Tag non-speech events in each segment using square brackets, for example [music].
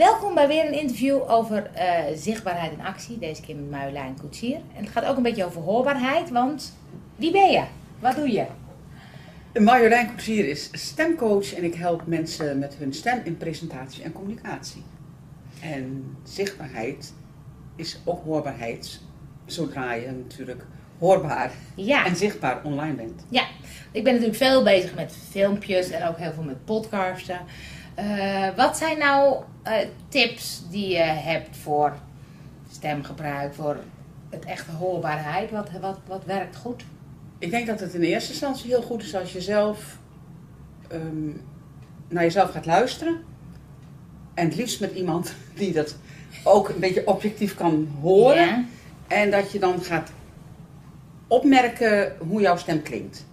Welkom bij weer een interview over eh, zichtbaarheid en actie. Deze keer met Marjolein Koetsier. En het gaat ook een beetje over hoorbaarheid, want wie ben je? Wat doe je? Marjolein Koetsier is stemcoach en ik help mensen met hun stem in presentatie en communicatie. En zichtbaarheid is ook hoorbaarheid, zodra je natuurlijk hoorbaar Ja, en zichtbaar online bent. ja. ik ben natuurlijk veel bezig met filmpjes en ook heel veel met podcasten. Eh, wat zijn nou eh, tips die je hebt voor stemgebruik, voor het echte hoorbaarheid? Wat, wat, wat werkt goed? Ik denk dat het in eerste instantie heel goed is als je zelf ehm, naar jezelf gaat luisteren. En het liefst met iemand [laughs] die dat ook een beetje objectief kan horen. Ja. En dat je dan gaat opmerken hoe jouw stem klinkt.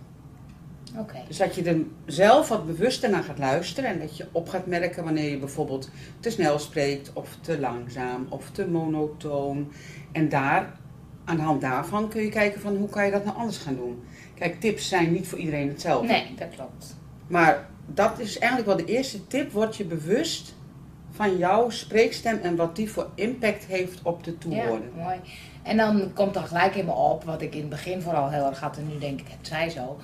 Dus dat je er zelf wat bewuster naar gaat luisteren en dat je op gaat merken wanneer je bijvoorbeeld te snel spreekt of te langzaam of te monotoon. En daar, aan de hand daarvan kun je kijken van hoe kan je dat nou anders gaan doen. Kijk, tips zijn niet voor iedereen hetzelfde. Nee, dat klopt. Maar dat is eigenlijk wel de eerste tip. Word je bewust van jouw spreekstem en wat die voor impact heeft op de toehoorder. Ja, mooi. En dan komt er gelijk in me op, wat ik in het begin vooral heel erg had en nu denk ik, het zij zo.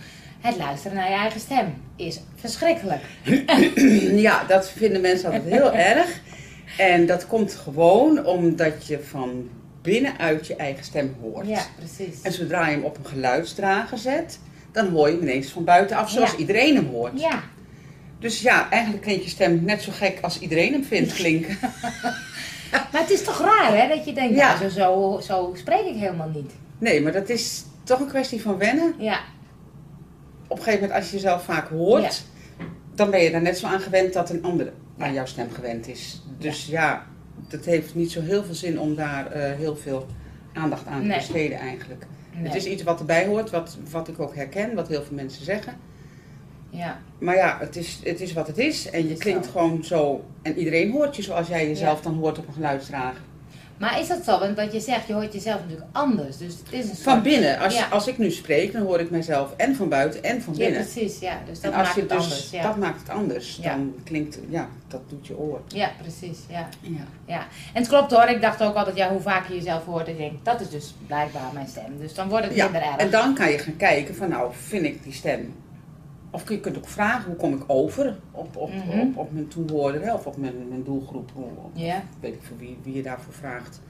Het luisteren naar je eigen stem is verschrikkelijk. [clears throat] Ja, dat vinden mensen altijd heel [laughs] erg. En dat komt gewoon omdat je van binnenuit je eigen stem hoort. Ja, precies. En zodra je hem op een geluidsdrager zet, dan hoor je hem ineens van buitenaf zoals Ja. iedereen hem hoort. Ja, Dus ja, eigenlijk klinkt je stem net zo gek als iedereen hem vindt [laughs] klinken. maar het is toch raar hè, dat je denkt, Ja. ja. zo, zo, zo spreek ik helemaal niet. Nee, maar dat is toch een kwestie van wennen. Ja, Op een gegeven moment, als je jezelf vaak hoort, dan ben je er net zo aan gewend dat een ander Ja. aan jouw stem gewend is. Dus ja, het heeft niet zo heel veel zin om daar eh, heel veel aandacht aan te besteden eigenlijk. nee. Het is iets wat erbij hoort, wat, wat ik ook herken, wat heel veel mensen zeggen. ja. Maar ja, het is, het is wat het is. En je klinkt gewoon zo. En iedereen hoort je zoals jij jezelf dan hoort op een geluidsdrager. Maar is dat zo? Want wat je zegt, je hoort jezelf natuurlijk anders. Dus het is een soort... Van binnen, als, Ja. als ik nu spreek, dan hoor ik mezelf en van buiten en van Ja, binnen. precies. Ja, dus dat maakt het dus, anders. Ja. dat maakt het anders. Ja. Dan klinkt, ja, dat doet je oor. ja, precies. Ja. Ja. Ja, en het klopt hoor. Ik dacht ook altijd, ja, hoe vaak je jezelf hoort. Ik denk, dat is dus blijkbaar mijn stem. Dus dan wordt het Ja, minder erg. en dan kan je gaan kijken van nou, vind ik die stem. Of je kunt ook vragen, hoe kom ik over op, op, Mhm. op, op mijn toehoorder of op mijn, mijn doelgroep. Hoe, Ja, weet ik voor wie, wie je daarvoor vraagt.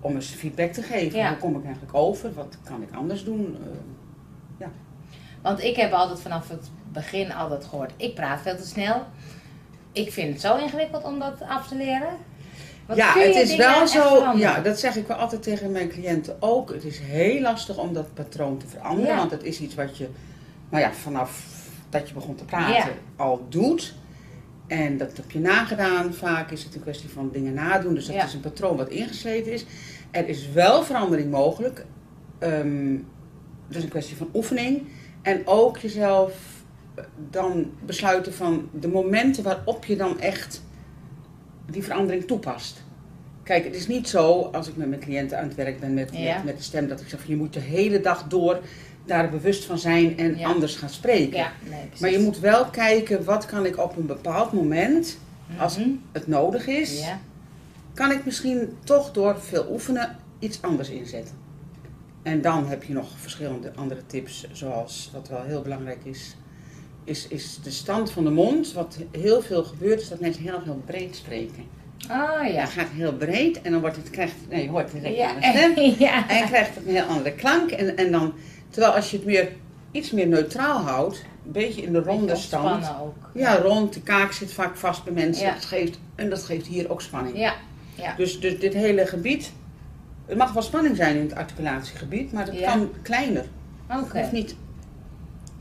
Om eens feedback te geven. Ja. Hoe kom ik eigenlijk over? Wat kan ik anders doen? Eh, want ik heb altijd vanaf het begin altijd gehoord, ik praat veel te snel. Ik vind het zo ingewikkeld om dat af te leren. Wat ja, het is wel zo. Ja, dat zeg ik wel altijd tegen mijn cliënten ook. Het is heel lastig om dat patroon te veranderen. Ja. Want het is iets wat je, nou ja, vanaf dat je begon te praten Ja. al doet. En dat heb je nagedaan. Vaak is het een kwestie van dingen nadoen. Dus dat Ja. is een patroon wat ingesleten is. Er is wel verandering mogelijk. Ehm het is een kwestie van oefening. En ook jezelf eh, dan besluiten van de momenten waarop je dan echt die verandering toepast. Kijk, het is niet zo als ik met mijn cliënten aan het werk ben met, Ja. met, met de stem, dat ik zeg van je moet de hele dag door daar bewust van zijn en Ja. anders gaan spreken. Ja, nee, precies. Maar je moet wel kijken wat kan ik op een bepaald moment, als Mhm. het nodig is, Ja, kan ik misschien toch door veel oefenen iets anders inzetten. En dan heb je nog verschillende andere tips, zoals wat wel heel belangrijk is, is, is de stand van de mond. Wat heel veel gebeurt is dat mensen heel, heel breed spreken. Oh Ja. Het gaat heel breed en dan wordt het, krijgt, nee, je hoort het Ja. stem. [laughs] ja. En je krijgt een heel andere klank. En, en dan, terwijl als je het meer, iets meer neutraal houdt, een beetje in de ronde stand. ook. Ja, rond, de kaak zit vaak vast bij mensen. Ja. Dat geeft, en dat geeft hier ook spanning. Ja, ja. Dus, dus dit hele gebied, het mag wel spanning zijn in het articulatiegebied, maar het Ja. kan kleiner. Oké. Het hoeft niet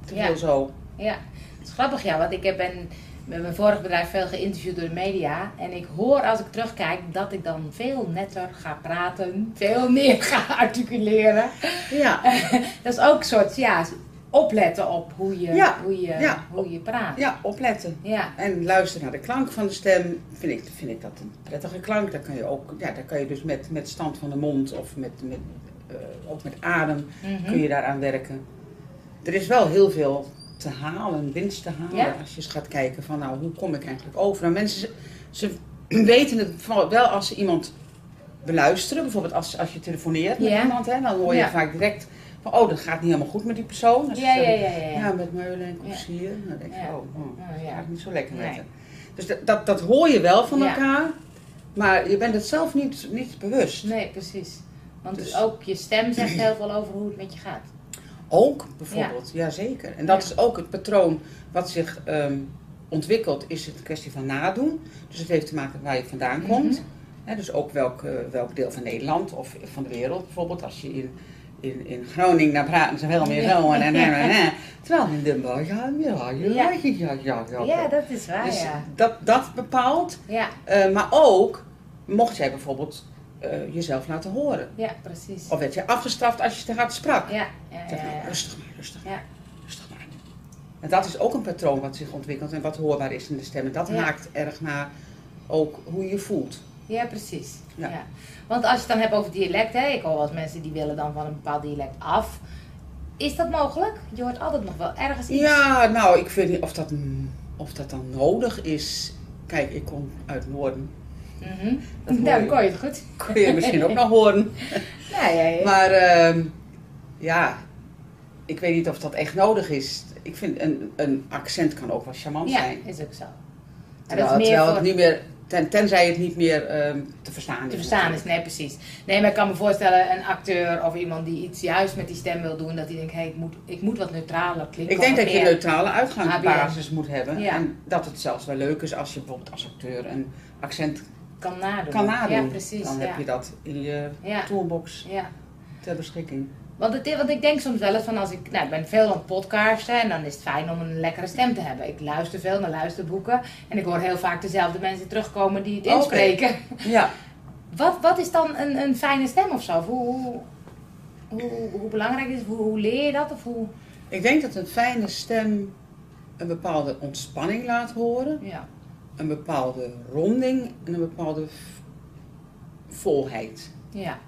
te veel zo. Ja, het is grappig ja, want ik heb ben met mijn vorige bedrijf veel geïnterviewd door de media. En ik hoor als ik terugkijk dat ik dan veel netter ga praten, veel meer [laughs] ga articuleren. Ja, [laughs] Dat is ook een soort, ja, opletten op hoe je, Ja, hoe je, ja. hoe je praat. ja, opletten. Ja, En luister naar de klank van de stem. Vind ik, vind ik dat een prettige klank. Daar kan je ook, ja, daar kan je dus met, met stand van de mond of met, met, eh, ook met adem Mhm. kun je daaraan werken. Er is wel heel veel te halen, winst te halen. Ja? Als je eens gaat kijken van nou, hoe kom ik eigenlijk over? Nou, mensen, ze, ze [clears throat] weten het wel als ze iemand beluisteren. Bijvoorbeeld als, als je telefoneert met Ja. iemand, hè, dan hoor je Ja. vaak direct van, oh, dat gaat niet helemaal goed met die persoon. Ze Ja, ja, zeggen, ja, ja. ja. Met meulen en koetsier. Dan denk je, oh, hm, Oh, dat ja. gaat niet zo lekker met Nee. Dus dat, dat, dat hoor je wel van elkaar, maar je bent het zelf niet, niet bewust. Nee, precies. Want Dus- ook je stem zegt heel veel over hoe het met je gaat. Ook bijvoorbeeld, ja. zeker. En dat Ja. is ook het patroon wat zich ehm, ontwikkelt, is het een kwestie van nadoen. Dus het heeft te maken met waar je vandaan komt. Mhm. Hè, dus ook welk, eh, welk deel van Nederland of van de wereld bijvoorbeeld. Als je in, in, in Groningen, dan praten ze veel meer zo. En, en, en. [laughs] Terwijl in Den Bosch, ja, ja, ja, Ja. ja, ja, ja, ja. Ja, dat is waar, Dus ja. dat, dat bepaalt. Ja, Eh, maar ook, mocht jij bijvoorbeeld eh, jezelf laten horen. ja, precies. Of werd je afgestraft als je te hard sprak. Ja, ja, Zeg ja. nou, rustig maar, rustig maar. Ja. Rustig maar. En dat is ook een patroon wat zich ontwikkelt en wat hoorbaar is in de stem. En dat haakt erg naar ook hoe je voelt. Ja, precies. Ja. Ja. Want als je het dan hebt over dialect, hè, ik hoor wel eens mensen die willen dan van een bepaald dialect af. Is dat mogelijk? Je hoort altijd nog wel ergens iets. Ja, nou, ik weet niet of dat, of dat dan nodig is. Kijk, ik kom uit het Mhm. Dat je. kon je het goed. Kun je misschien ook nog horen. Ja, [laughs] ja, ja. Maar ehm, ja, ik weet niet of dat echt nodig is. Ik vind een, een accent kan ook wel charmant ja, zijn. is ook zo. Terwijl, dat is meer terwijl voor het niet meer, ten, tenzij het niet meer ehm, te verstaan is. te verstaan is. Nee, precies. Nee, maar ik kan me voorstellen, een acteur of iemand die iets juist met die stem wil doen, dat die denkt, hé, ik, moet, ik moet wat neutraler klinken. Ik denk dat je een neutrale uitgangsbasis moet hebben. Ja. En dat het zelfs wel leuk is als je bijvoorbeeld als acteur een accent kan nadoen. kan nadoen. Ja, precies. Dan ja. heb je dat in je Ja. toolbox Ja. ter beschikking. Want, het, want ik denk soms wel eens van als ik, nou ik ben veel aan het podcasten en dan is het fijn om een lekkere stem te hebben. Ik luister veel naar luisterboeken en ik hoor heel vaak dezelfde mensen terugkomen die het inspreken. Ja, [laughs] Wat, wat is dan een, een fijne stem of zo? Of Hoe, hoe, hoe, hoe belangrijk is het? Hoe, hoe leer je dat? Of hoe, ik denk dat een fijne stem een bepaalde ontspanning laat horen. ja. Een bepaalde ronding en een bepaalde volheid. Ja.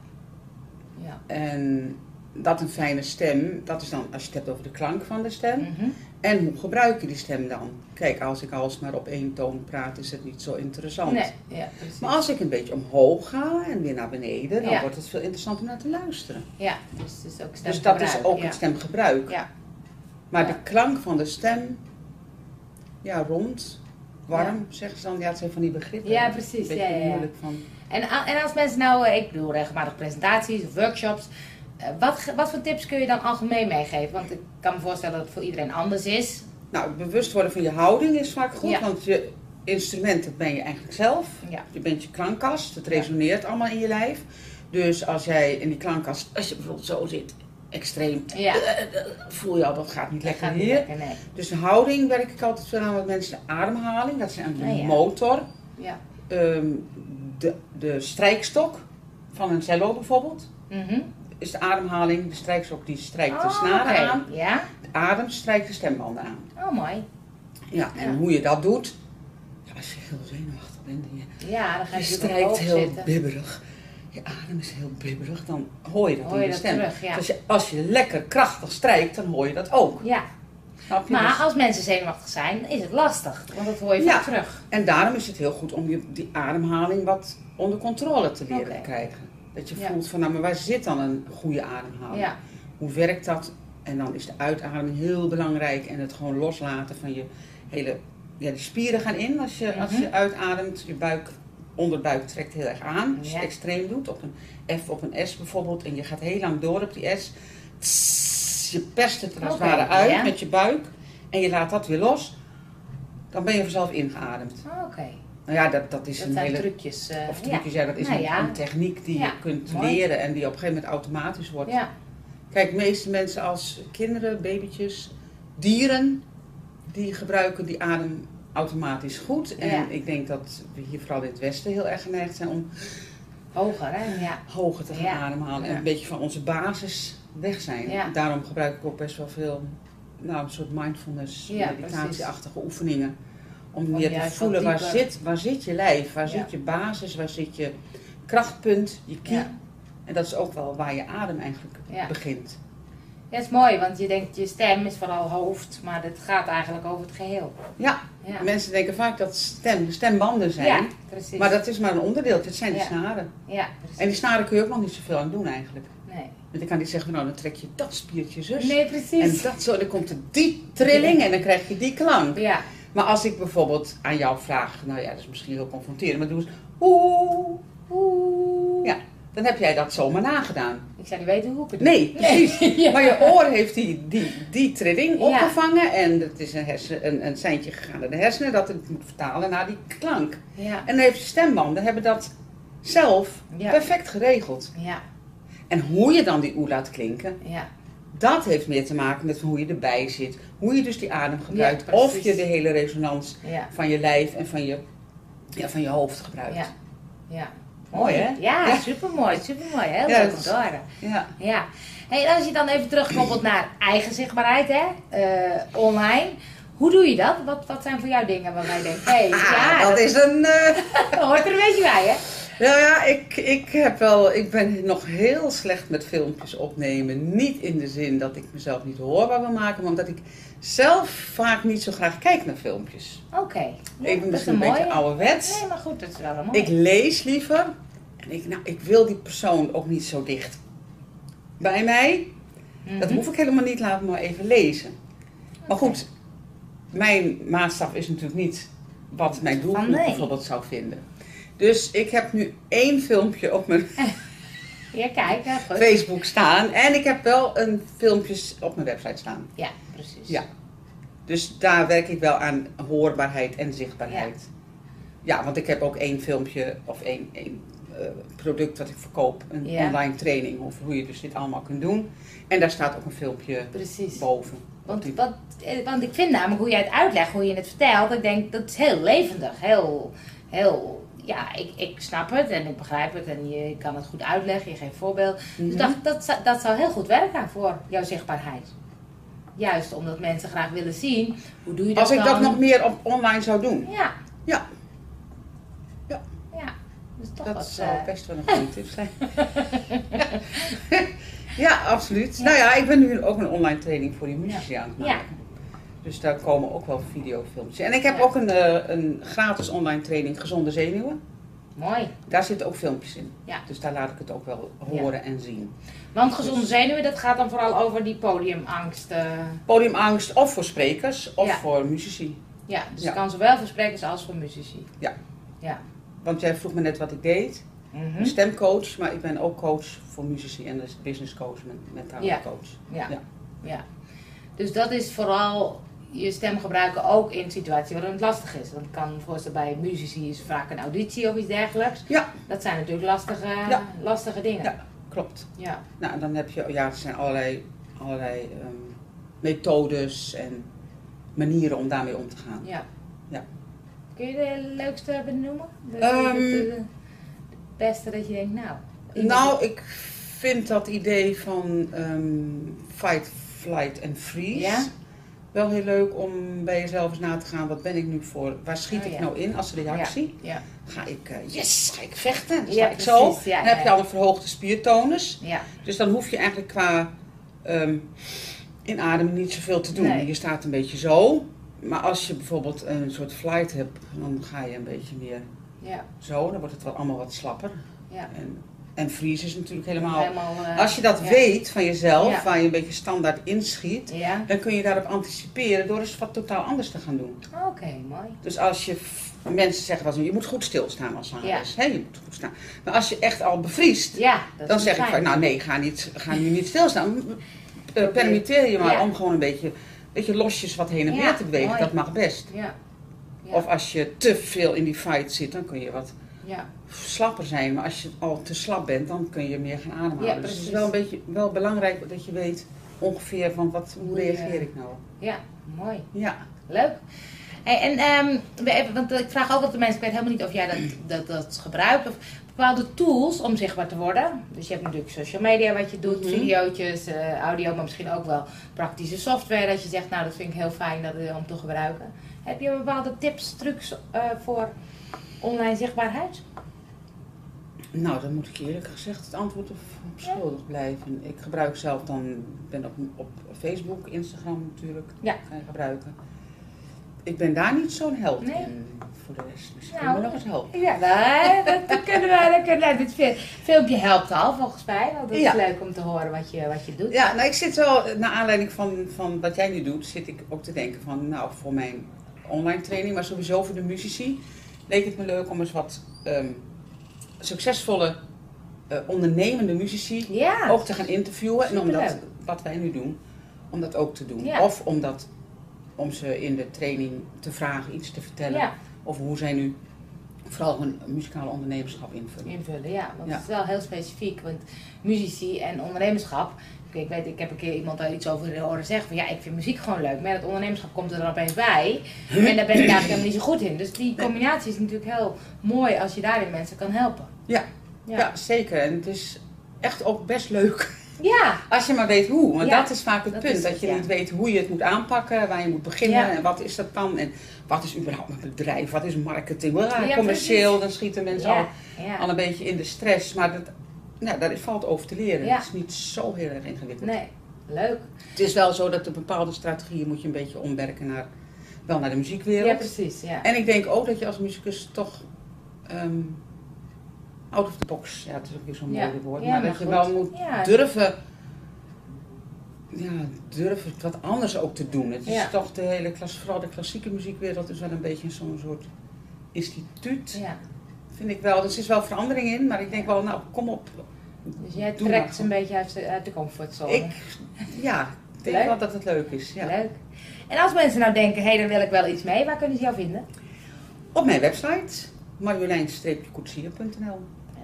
Ja. En dat een fijne stem, dat is dan als je het hebt over de klank van de stem. Mhm. En hoe gebruik je die stem dan? Kijk, als ik alsmaar op één toon praat, is het niet zo interessant. Nee, ja, precies. Maar als ik een beetje omhoog ga en weer naar beneden, dan Ja. wordt het veel interessanter om naar te luisteren. Ja, dus is ook Dus dat is ook ja. het stemgebruik. Ja. Maar de klank van de stem, ja, rond, warm, zeggen ze dan. Ja, het zijn van die begrippen. Ja, precies. Ja, ja, moeilijk van. En, en als mensen nou, eh, ik bedoel regelmatig presentaties of workshops, eh, wat, wat voor tips kun je dan algemeen meegeven? Want ik kan me voorstellen dat het voor iedereen anders is. Nou, bewust worden van je houding is vaak goed, Ja. want je instrument, dat ben je eigenlijk zelf. Ja. Je bent je klankkast, het resoneert allemaal in je lijf. Dus als jij in die klankkast, als je bijvoorbeeld zo zit, extreem, Ja, voel je al, dat gaat niet lekker gaat niet hier. lekker, nee. Dus de houding werk ik altijd veel aan met mensen. De ademhaling, dat is de ja. motor. Ja. Ehm, de, de strijkstok van een cello bijvoorbeeld. Mhm. Is de ademhaling, de strijkstok die strijkt de Oh, snaren aan. Ja? De adem strijkt de stembanden aan. Oh, mooi. Ja, en hoe je dat doet. Ja, als je heel zenuwachtig bent en je, Ja, dan ga je strijkt heel zitten. bibberig. Je adem is heel bibberig, dan hoor je dat Hoor in je stem. terug, ja. Dus je, als je lekker krachtig strijkt, dan hoor je dat ook. Ja, Snap je? maar Dus- als mensen zenuwachtig zijn, is het lastig. Want dat hoor je Ja. vaak terug. En daarom is het heel goed om je, die ademhaling wat onder controle te leren krijgen. Dat je Ja. voelt van, nou, maar waar zit dan een goede ademhaling? Ja, Hoe werkt dat? En dan is de uitademing heel belangrijk en het gewoon loslaten van je hele... Ja, de spieren gaan in als je, als Mhm. je uitademt. Je buik, onderbuik trekt heel erg aan. Als je het extreem doet, op een F op een S bijvoorbeeld. En je gaat heel lang door op die S. Tss, je perst het er als het Oké, ware uit met je buik. En je laat dat weer los. Dan ben je vanzelf ingeademd. Oh, oké. Nou ja, dat, dat is Dat een hele... trucjes. eh, Of trucjes, ja. dat is Nou een, ja. een techniek die Ja, je kunt mooi. leren en die op een gegeven moment automatisch wordt. Kijk, de meeste mensen als kinderen, babytjes, dieren, die gebruiken die adem automatisch goed. En Ja. ik denk dat we hier vooral in het Westen heel erg geneigd zijn om Hoger, hè? Ja. hoger te gaan Ja. ademhalen. En een beetje van onze basis weg zijn. Daarom gebruik ik ook best wel veel, nou, een soort mindfulness, meditatieachtige oefeningen. Om Om meer te voelen, waar zit, waar zit je lijf, waar zit je basis, waar zit je krachtpunt, je kie. En dat is ook wel waar je adem eigenlijk begint. Ja, het is mooi, want je denkt je stem is vooral hoofd, maar het gaat eigenlijk over het geheel. Ja, Ja, mensen denken vaak dat stem, stembanden zijn. ja precies. Maar dat is maar een onderdeel, het zijn de Ja. snaren. Ja, precies. En die snaren kun je ook nog niet zoveel aan doen eigenlijk. Nee. Want ik kan niet zeggen, nou dan trek je dat spiertje zus. Nee, En precies. dat zo, dan komt er die trilling en dan krijg je die klank. Ja, Maar als ik bijvoorbeeld aan jou vraag, nou ja, dat is misschien heel confronterend, maar doe eens oeh, oeh. Ja, dan heb jij dat zomaar nagedaan. ik zou niet weten hoe ik het doe. Nee, precies. [laughs] Ja. Maar je oor heeft die, die, die trilling Ja. opgevangen en het is een, hersen, een, een seintje gegaan naar de hersenen dat het moet vertalen naar die klank. Ja, En dan heeft je stembanden hebben dat zelf perfect geregeld. ja, En hoe je dan die oe laat klinken, ja. dat heeft meer te maken met hoe je erbij zit. Hoe je dus die adem gebruikt. Of je de hele resonans Ja, van je lijf en van je, ja, van je hoofd gebruikt. ja, ja. Mooi, hè? Ja, Ja. supermooi, supermooi. Heel leuk om is- te horen. Ja. Ja. Hey, en als je dan even terugkoppelt naar eigen zichtbaarheid, hè? eh, online. Hoe doe je dat? Wat, wat zijn voor jou dingen waarvan je denkt, hé, hey, [laughs] ja, dat is een... [laughs] dat hoort er een beetje bij, hè? Nou ja, ik, ik, heb wel, ik ben nog heel slecht met filmpjes opnemen. Niet in de zin dat ik mezelf niet hoorbaar wil maken, maar omdat ik zelf vaak niet zo graag kijk naar filmpjes. Oké. Ja, ik ben dat is misschien een beetje mooie. ouderwets. Nee, maar goed, dat is wel een mooie. Ik lees liever. En ik, nou, ik wil die persoon ook niet zo dicht bij mij. Dat Mhm. hoef ik helemaal niet, laat me maar even lezen. Maar goed, mijn maatstaf is natuurlijk niet wat mijn doelgroep nee. bijvoorbeeld zou vinden. Dus ik heb nu één filmpje op mijn [laughs] Ja, kijk, ja, goed. Facebook staan. En ik heb wel een filmpjes op mijn website staan. Ja, precies. Ja. Dus daar werk ik wel aan hoorbaarheid en zichtbaarheid. Ja, want ik heb ook één filmpje of één, één eh, product wat ik verkoop. Een Ja. online training over hoe je dus dit allemaal kunt doen. En daar staat ook een filmpje Precies. boven. Want, wat, eh, want ik vind namelijk hoe jij het uitlegt, hoe je het vertelt, ik denk dat is heel levendig. Heel, heel, ja, ik, ik snap het en ik begrijp het en je kan het goed uitleggen, je geeft voorbeeld. Dus Mhm. dacht, dat, zou- dat zou heel goed werken voor jouw zichtbaarheid. Juist omdat mensen graag willen zien, hoe doe je dat Als ik dan? dat nog meer op online zou doen. Ja. Ja. Ja. Toch Dat wat... zou eh, best wel een [laughs] goede tip zijn. [laughs] ja, absoluut. Nou ja, ik ben nu ook een online training voor die muzici aan het Ja. maken. Dus daar komen ook wel videofilmpjes. En ik heb ook een, eh, een gratis online training Gezonde Zenuwen. mooi. Daar zitten ook filmpjes in. Ja. Dus daar laat ik het ook wel horen en zien. Want gezonde zenuwen, dat gaat dan vooral over die podiumangst. eh, Podiumangst of voor sprekers of Ja. voor muzici. ja, dus het kan zowel voor sprekers als voor muzici. Ja. Ja. Want jij vroeg me net wat ik deed. Mhm. Stemcoach, maar ik ben ook coach voor muzici en dus business coach, men- mentale coach. Ja. Ja. ja. Dus dat is vooral je stem gebruiken ook in situaties waarin het lastig is. Want ik kan me voorstellen bij muzici is vaak een auditie of iets dergelijks. Ja. Dat zijn natuurlijk lastige, Ja. lastige dingen. Ja. Klopt. Ja. Nou, dan heb je, ja, er zijn allerlei, allerlei ehm, methodes en manieren om daarmee om te gaan. ja. Ja. Kun je de leukste benoemen? De, Ehm. de- de- de beste dat je denkt, nou. ik- Nou, ik vind dat idee van ehm, fight, flight en freeze Ja? Wel heel leuk om bij jezelf eens na te gaan. Wat ben ik nu voor? Waar schiet Oh, ik ja. nou in als reactie? Ja. Ga ik, eh, yes, ga ik vechten? Dan Ja, ik zo. dan heb je al een verhoogde spiertonus. Ja. Dus dan hoef je eigenlijk qua ehm inademen niet zoveel te doen. Nee. Je staat een beetje zo. Maar als je bijvoorbeeld een soort flight hebt, dan ga je een beetje meer Ja. zo. Dan wordt het wel allemaal wat slapper. Ja. En, en freeze is natuurlijk helemaal... Helemaal, eh, Als je dat ja. weet van jezelf, Ja. waar je een beetje standaard inschiet, Ja. dan kun je daarop anticiperen door eens wat totaal anders te gaan doen. Oké, mooi. Dus als je, mensen zeggen wel eens, je moet goed stilstaan als zangeres. Ja. Hè? Je moet goed staan. Maar als je echt al bevriest, dan zeg ik van, nou nee, ga, niet, ga nu niet stilstaan. Uh, permitteer je maar om gewoon een beetje, beetje losjes wat heen en weer te bewegen. mooi. Dat mag best. Ja. Ja. Of als je te veel in die fight zit, dan kun je wat ja. slapper zijn. Maar als je al te slap bent, dan kun je meer gaan ademhalen. Ja, dus het is wel een beetje wel belangrijk dat je weet ongeveer van wat, hoe reageer ik nou. ja, mooi. Ja. Leuk. Hey, en ehm, want ik vraag ook op de mensen, ik weet helemaal niet of jij dat, dat, dat gebruikt of bepaalde tools om zichtbaar te worden. Dus je hebt natuurlijk social media wat je doet, Mhm. videootjes, eh, audio, maar misschien ook wel praktische software dat je zegt, nou dat vind ik heel fijn dat, eh, om te gebruiken. Heb je bepaalde tips, trucs eh, voor online zichtbaarheid? Nou, dan moet ik eerlijk gezegd het antwoord op, op schuldig blijven. Ik gebruik zelf dan, ben op, op Facebook, Instagram natuurlijk, Ja. ga je gebruiken. Ik ben daar niet zo'n held Nee. in voor de rest. Misschien Nou, nog eens helpen. Ja, nou, dat, dat kunnen we. Dat kunnen we dit fil- filmpje helpt al volgens mij. Want het is Ja. leuk om te horen wat je, wat je doet. Ja, nou ik zit wel, naar aanleiding van, van wat jij nu doet, zit ik ook te denken van, nou voor mijn online training, maar sowieso voor de muzici, leek het me leuk om eens wat ehm, succesvolle eh, ondernemende muzici Ja. ook te gaan interviewen. En om dat, wat wij nu doen, om dat ook te doen. Ja. Of om, dat, om ze in de training te vragen, iets te vertellen Ja, over hoe zij nu vooral hun muzikale ondernemerschap invullen. invullen, ja. Want het is wel heel specifiek. Want muzici en ondernemerschap. Ik weet, ik heb een keer iemand daar iets over horen zeggen van ja, ik vind muziek gewoon leuk. Maar het ondernemerschap komt er dan opeens bij. En daar ben ik eigenlijk helemaal niet zo goed in. Dus die combinatie is natuurlijk heel mooi als je daarin mensen kan helpen. Ja. Ja. Ja. zeker. En het is echt ook best leuk Ja, [laughs] als je maar weet hoe. Want Ja, dat is vaak het dat punt. dat je ja. niet weet hoe je het moet aanpakken, waar je moet beginnen Ja. en wat is dat dan. En wat is überhaupt een bedrijf, wat is marketing. Ja, commercieel, dan schieten mensen al, al een beetje in de stress. Maar dat, nou, daar valt over te leren. Ja. Het is niet zo heel erg ingewikkeld. Nee, leuk. Het is wel zo dat de bepaalde strategieën moet je een beetje omwerken naar, wel naar de muziekwereld. Ja, precies. Ja. En ik denk ook dat je als muzikus toch ehm, out of the box, ja het is ook weer zo'n Ja. mooi woord, maar maar dat je goed. wel moet Ja. durven, ja, durven het wat anders ook te doen. Het is Ja. toch de hele klas, vooral de klassieke muziekwereld is wel een beetje zo'n soort instituut, ja. vind ik wel. Dus er is wel verandering in, maar ik denk wel, nou kom op. Dus jij trekt ze een beetje uit de, uit de comfortzone. Ik, ja, ik denk wel dat het leuk is. Ja. Leuk. En als mensen nou denken, hé, hey, daar wil ik wel iets mee, waar kunnen ze jou vinden? Op mijn website, marjolein-koetsier.nl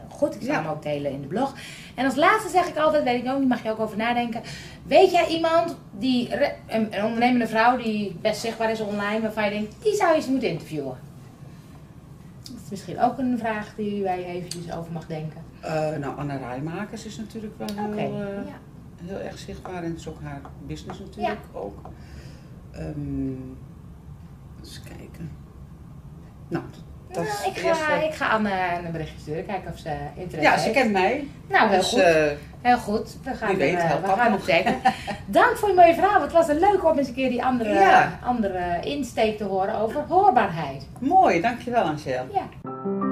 Goed, ik zal Ja. hem ook delen in de blog. En als laatste zeg ik altijd, weet ik ook niet, mag je ook over nadenken. Weet jij iemand, die, een, een ondernemende vrouw die best zichtbaar is online, waarvan je denkt, die zou je eens moeten interviewen? Misschien ook een vraag die je eventjes over mag denken. Eh, nou, Anna Rijmakers is natuurlijk wel heel, eh, ja. heel erg zichtbaar en het is ook haar business natuurlijk ook. Ehm eens kijken. Nou, dat Nou, ik, ga, ik ga Anne een berichtje sturen, kijken of ze interesse Ja, ze heeft. kent mij. Nou, heel dus, goed. eh, Heel goed. We gaan, weet, eh, we gaan nog. het checken. [laughs] Dank voor je mooie verhaal. Het was een leuk om eens een keer die andere, Ja. andere insteek te horen over hoorbaarheid. mooi, dankjewel Angel. Ja.